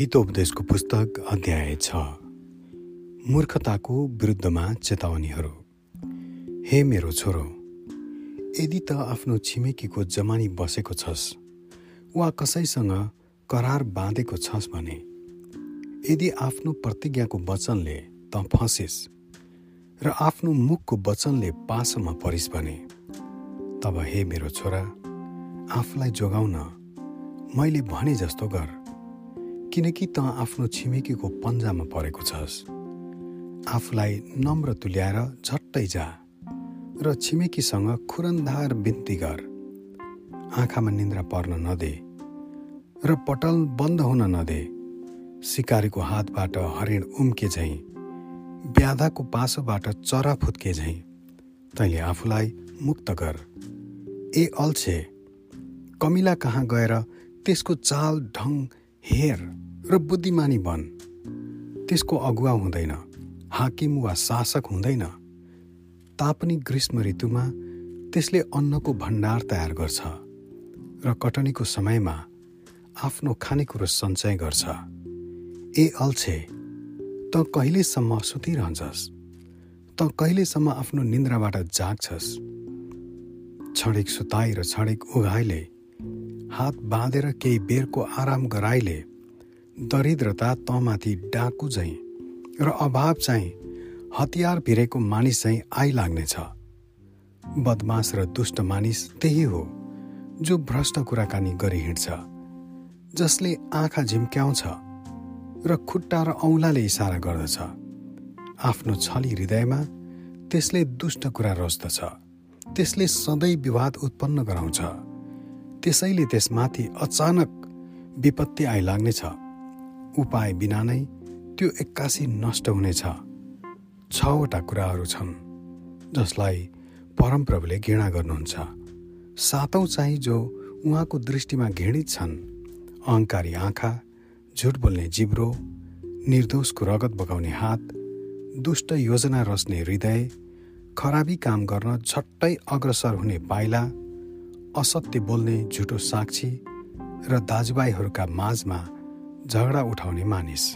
हितोपदेशको पुस्तक अध्याय छ। मूर्खताको विरुद्धमा चेतावनीहरू। हे मेरो छोरो यदि त आफ्नो छिमेकीको जमानी बसेको छस् वा कसैसँग करार बाँधेको छस् भने यदि आफ्नो प्रतिज्ञाको वचनले त फँसिस् र आफ्नो मुखको वचनले पासोमा परिस् भने तब हे मेरो छोरा आफूलाई जोगाउन मैले भने जस्तो गर। किनकि त आफ्नो छिमेकीको पन्जामा परेको छस्। आफूलाई नम्र तुल्याएर झट्टै जा र छिमेकीसँग खुरन्धार बिन्ती गर। आँखामा निन्द्रा पर्न नदे र पटल बन्द हुन नदे। सिकारीको हातबाट हरिण उम्के झैँ ब्याधाको पासोबाट चरा फुत्के झैँ तैँले आफूलाई मुक्त गर। ए अल्छे कमिला कहाँ गएर त्यसको चाल ढङ हेर र बुद्धिमानी बन। त्यसको अगुवा हुँदैन हाकिम वा शासक हुँदैन। तापनि ग्रीष्म ऋतुमा त्यसले अन्नको भण्डार तयार गर्छ र कटनीको समयमा आफ्नो खानेकुरो सञ्चय गर्छ। ए अल्छे त कहिलेसम्म सुतिरहन्छस्? त कहिलेसम्म आफ्नो निन्द्राबाट जाग्छस्? क्षणिक सुताई र क्षणिक उघाइले हात बाँधेर केही बेरको आराम गराइले दरिद्रता तमाथि डाकु झैँ र अभाव चाहिँ हतियार भिरेको मानिस चाहिँ आइलाग्नेछ। बदमास र दुष्ट मानिस त्यही हो जो भ्रष्ट कुराकानी गरी हिँड्छ जसले आँखा झिम्क्याउँछ र खुट्टा र औँलाले इसारा गर्दछ। आफ्नो छली हृदयमा त्यसले दुष्ट कुरा रोज्दछ त्यसले सधैँ विवाद उत्पन्न गराउँछ। त्यसैले त्यसमाथि अचानक विपत्ति आइलाग्नेछ। उपाय बिना नै त्यो एक्कासी नष्ट हुनेछ। छवटा कुराहरू छन् जसलाई परमप्रभुले घृणा गर्नुहुन्छ। सातौँ चाहिँ जो उहाँको दृष्टिमा घृणित छन् अहङ्कारी आँखा झुट बोल्ने जिब्रो निर्दोषको रगत बगाउने हात दुष्ट योजना रच्ने हृदय खराबी काम गर्न झट्टै अग्रसर हुने पाइला असत्य बोल्ने झुटो साक्षी र दाजुभाइहरूका माझमा झगडा उठाउने मानिस।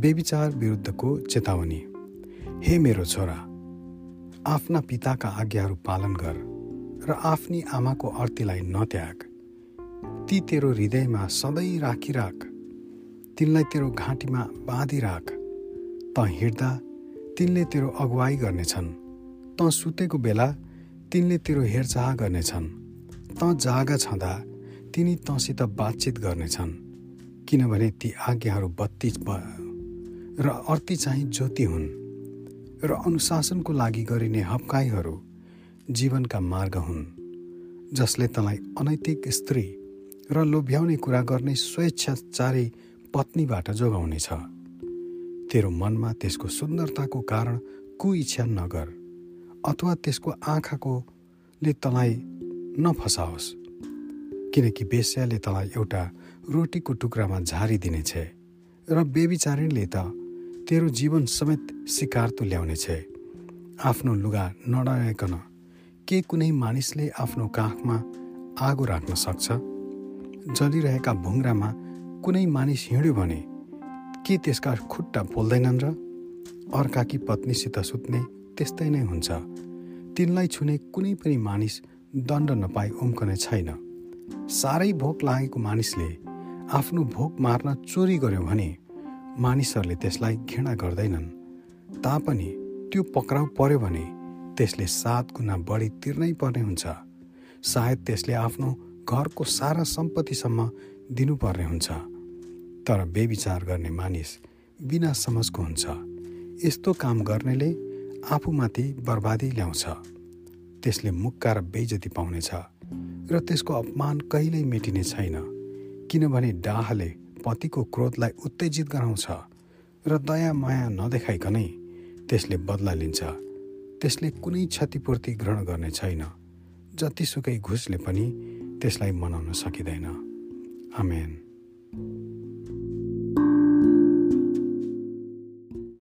बेविचार विरुद्धको चेतावनी। हे मेरो छोरा आफ्ना पिताका आज्ञाहरू पालन गर र आफ्नी आमाको अर्तीलाई नत्याग। ती तेरो हृदयमा सधैँ राखिराख। तिनलाई तेरो घाँटीमा बाँधिराख। त हिँड्दा तिनले तेरो अगुवाई गर्नेछन्। त सुतेको बेला तिनले तेरो हेरचाह गर्नेछन्। त जागा छँदा तिनी तँसित बातचित गर्नेछन् किनभने ती आज्ञाहरू बत्ती र अर्ती चाहिँ ज्योति हुन् र अनुशासनको लागि गरिने हप्काइहरू जीवनका मार्ग हुन् जसले तँलाई अनैतिक स्त्री र लोभ्याउने कुरा गर्ने स्वेच्छाचारी पत्नीबाट जोगाउनेछ। तेरो मनमा त्यसको सुन्दरताको कारण कुइच्छा नगर। अथवा त्यसको आँखाकोले तँलाई नफसाओस्। किनकि बेस्याले तँलाई एउटा रोटीको टुक्रामा झारिदिनेछ र बेबिचारिणले त तेरो जीवन समेत शिकार तुल्याउनेछ आफ्नो लुगा नडराइकन के कुनै मानिसले आफ्नो काखमा आगो राख्न सक्छ? जलिरहेका भुङ्रामा कुनै मानिस हिँड्यो भने के त्यसका खुट्टा पोल्दैनन् र अर्काकी पत्नीसित सुत्ने त्यस्तै नै हुन्छ। तिनलाई छुने कुनै पनि मानिस दण्ड नपाई उम्कने छैन। साह्रै भोक लागेको मानिसले आफ्नो भोक मार्न चोरी गर्यो भने मानिसहरूले त्यसलाई घृणा गर्दैनन्। तापनि त्यो पक्राउ पर्यो भने त्यसले सात गुणा बढी तिर्नै पर्ने हुन्छ। सायद त्यसले आफ्नो घरको सारा सम्पत्तिसम्म दिनुपर्ने हुन्छ। तर बेविचार गर्ने मानिस बिना समझको हुन्छ। यस्तो काम गर्नेले आफूमाथि बर्बादी ल्याउँछ। त्यसले मुक्का र बेइजती पाउनेछ र त्यसको अपमान कहिल्यै मेटिने छैन किनभने डाहले पतिको क्रोधलाई उत्तेजित गराउँछ र दया माया नदेखाइकनै त्यसले बदला लिन्छ। त्यसले कुनै क्षतिपूर्ति ग्रहण गर्ने छैन जतिसुकै घुसले पनि त्यसलाई मनाउन सकिँदैन। आमेन।